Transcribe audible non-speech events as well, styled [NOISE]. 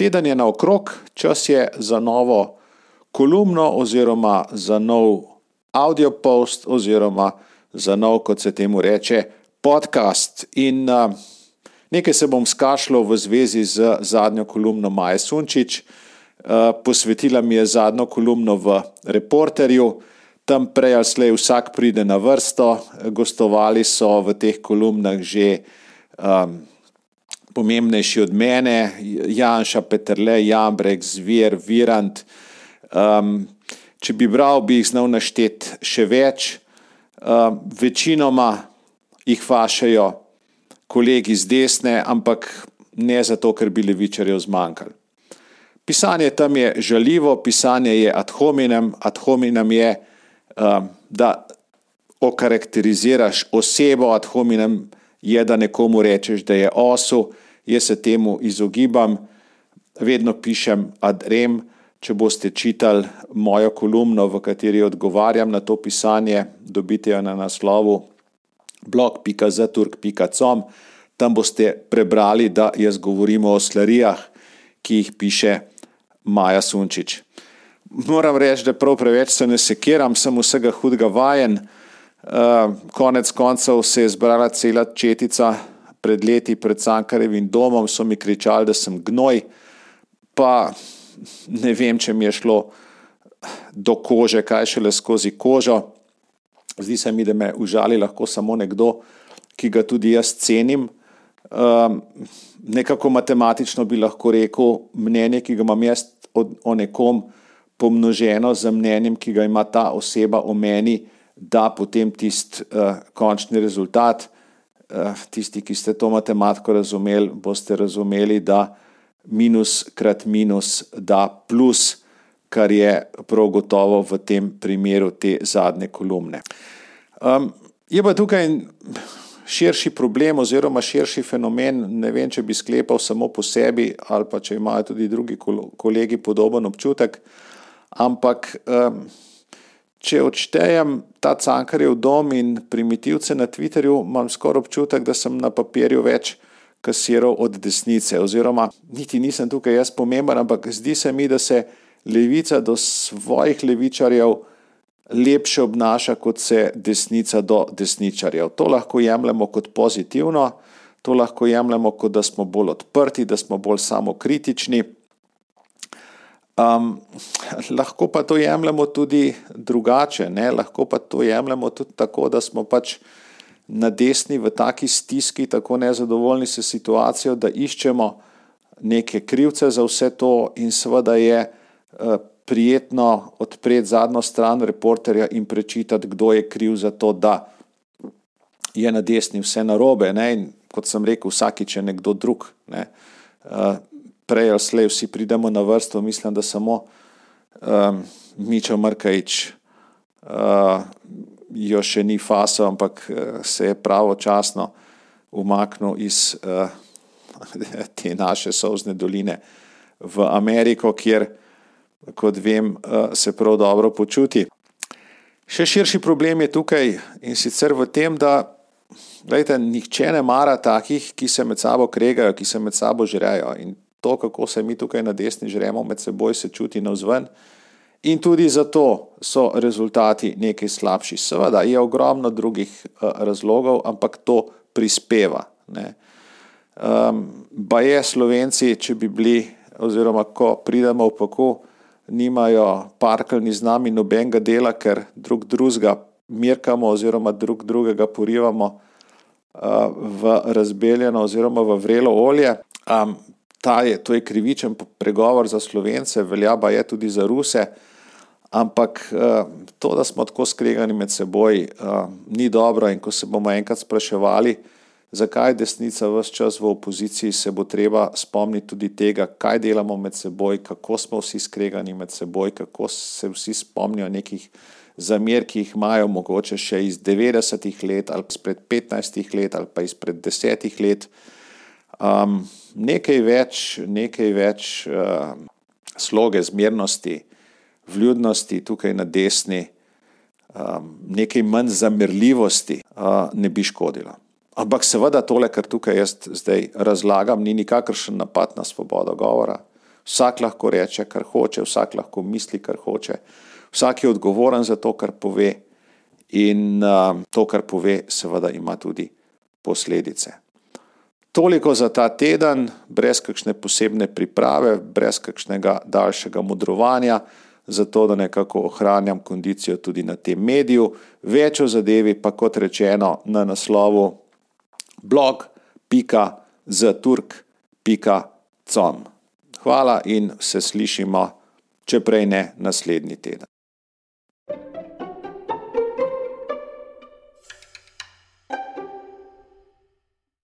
teden je naokrog, čas je za novo kolumno, oziroma za nov audio post, oziroma za nov, kot se temu reče, podcast. In uh, nekaj se bom skašljal v zvezi z zadnjo kolumno Maja Sunčič. Uh, posvetila mi je zadnjo kolumno v Reporterju, tam prej ali slej vsak pride na vrsto, gostovali so v teh kolumnah že um, pomembnejši od mene, Janša, Petrle, Jambrek, Zvir, Virant. Um, če bi bral, bi jih znal našteti še več. Um, večinoma jih vašajo kolegi z desne, ampak ne zato, ker bi levičarjev zmanjkali. Pisanje tam je žaljivo, pisanje je ad hominem, ad hominem je, um, da okarakteriziraš osebo, ad hominem je, da nekomu rečeš, da je osu jaz se temu izogibam, vedno pišem ad rem. Če boste čitali mojo kolumno, v kateri odgovarjam na to pisanje, dobite jo na naslovu blog.zaturk.com. Tam boste prebrali, da jaz govorim o slarijah, ki jih piše Maja Sunčič. Moram reči, da prav preveč se ne sekiram, sem vsega hudega vajen. Konec koncev se je zbrala cela četica pred leti pred Cankarevim domom, so mi kričali, da sem gnoj, pa ne vem, če mi je šlo do kože, kaj šele skozi kožo. Zdi se mi, da me užali lahko samo nekdo, ki ga tudi jaz cenim. Um, nekako matematično bi lahko rekel, mnenje, ki ga imam jaz o nekom, pomnoženo z mnenjem, ki ga ima ta oseba o meni, da potem tisti uh, končni rezultat. Eh, tisti, ki ste to matematiko razumeli, boste razumeli, da minus krat minus da plus, kar je prav gotovo v tem primeru te zadnje kolumne. Um, je pa tukaj širši problem oziroma širši fenomen, ne vem, če bi sklepal samo po sebi ali pa če imajo tudi drugi kolegi podoben občutek, ampak um, če odštejem ta cankarjev dom in primitivce na Twitterju, imam skoraj občutek, da sem na papirju več kasiral od desnice. Oziroma, niti nisem tukaj jaz pomemben, ampak zdi se mi, da se levica do svojih levičarjev lepše obnaša, kot se desnica do desničarjev. To lahko jemljemo kot pozitivno, to lahko jemljemo kot da smo bolj odprti, da smo bolj samokritični. Um, lahko pa to jemljemo tudi drugače, ne? lahko pa to jemljemo tudi tako, da smo pač na desni v taki stiski, tako nezadovoljni s situacijo, da iščemo neke krivce za vse to, in seveda je uh, prijetno odpreti zadnjo stran reporterja in prečitati, kdo je kriv za to, da je na desni vse narobe. Ne? In kot sem rekel, vsakič je nekdo drug. Ne? Uh, prej ali slej vsi pridemo na vrsto, mislim, da samo um, Mičo Mrkajič uh, jo še ni faso, ampak uh, se je pravočasno umaknil iz uh, [LAUGHS] te naše sozne doline v Ameriko, kjer, kot vem, uh, se prav dobro počuti. Še širši problem je tukaj in sicer v tem, da gledajte, nihče ne mara takih, ki se med sabo kregajo, ki se med sabo žrejo. In to, kako se mi tukaj na desni žremo med seboj, se čuti na vzven. In tudi zato so rezultati nekaj slabši. Seveda je ogromno drugih uh, razlogov, ampak to prispeva. Um, ba je Slovenci, če bi bili, oziroma ko pridemo v poko, nimajo parkalni z nami nobenega dela, ker drug drugega mirkamo, oziroma drug drugega porivamo uh, v razbeljeno, oziroma v vrelo olje. Um, je, to je krivičen pregovor za slovence, velja pa je tudi za ruse. Ampak eh, to, da smo tako skregani med seboj, eh, ni dobro. In ko se bomo enkrat spraševali, zakaj je desnica vse čas v opoziciji, se bo treba spomniti tudi tega, kaj delamo med seboj, kako smo vsi skregani med seboj, kako se vsi spomnijo nekih zamer, ki jih imajo mogoče še iz 90-ih let ali izpred 15 let ali pa izpred 10 let. Um, nekaj več, nekaj več uh, sloge zmernosti, vljudnosti tukaj na desni, um, nekaj manj zamerljivosti uh, ne bi škodilo. Ampak seveda tole, kar tukaj jaz zdaj razlagam, ni nikakršen napad na svobodo govora. Vsak lahko reče, kar hoče, vsak lahko misli, kar hoče, vsak je odgovoren za to, kar pove, in uh, to, kar pove, seveda ima tudi posledice. Toliko za ta teden, brez kakšne posebne priprave, brez kakšnega daljšega modrovanja, zato da nekako ohranjam kondicijo tudi na tem mediju. Več o zadevi pa kot rečeno na naslovu blog.zaturk.com. Hvala in se slišimo, če prej ne, naslednji teden.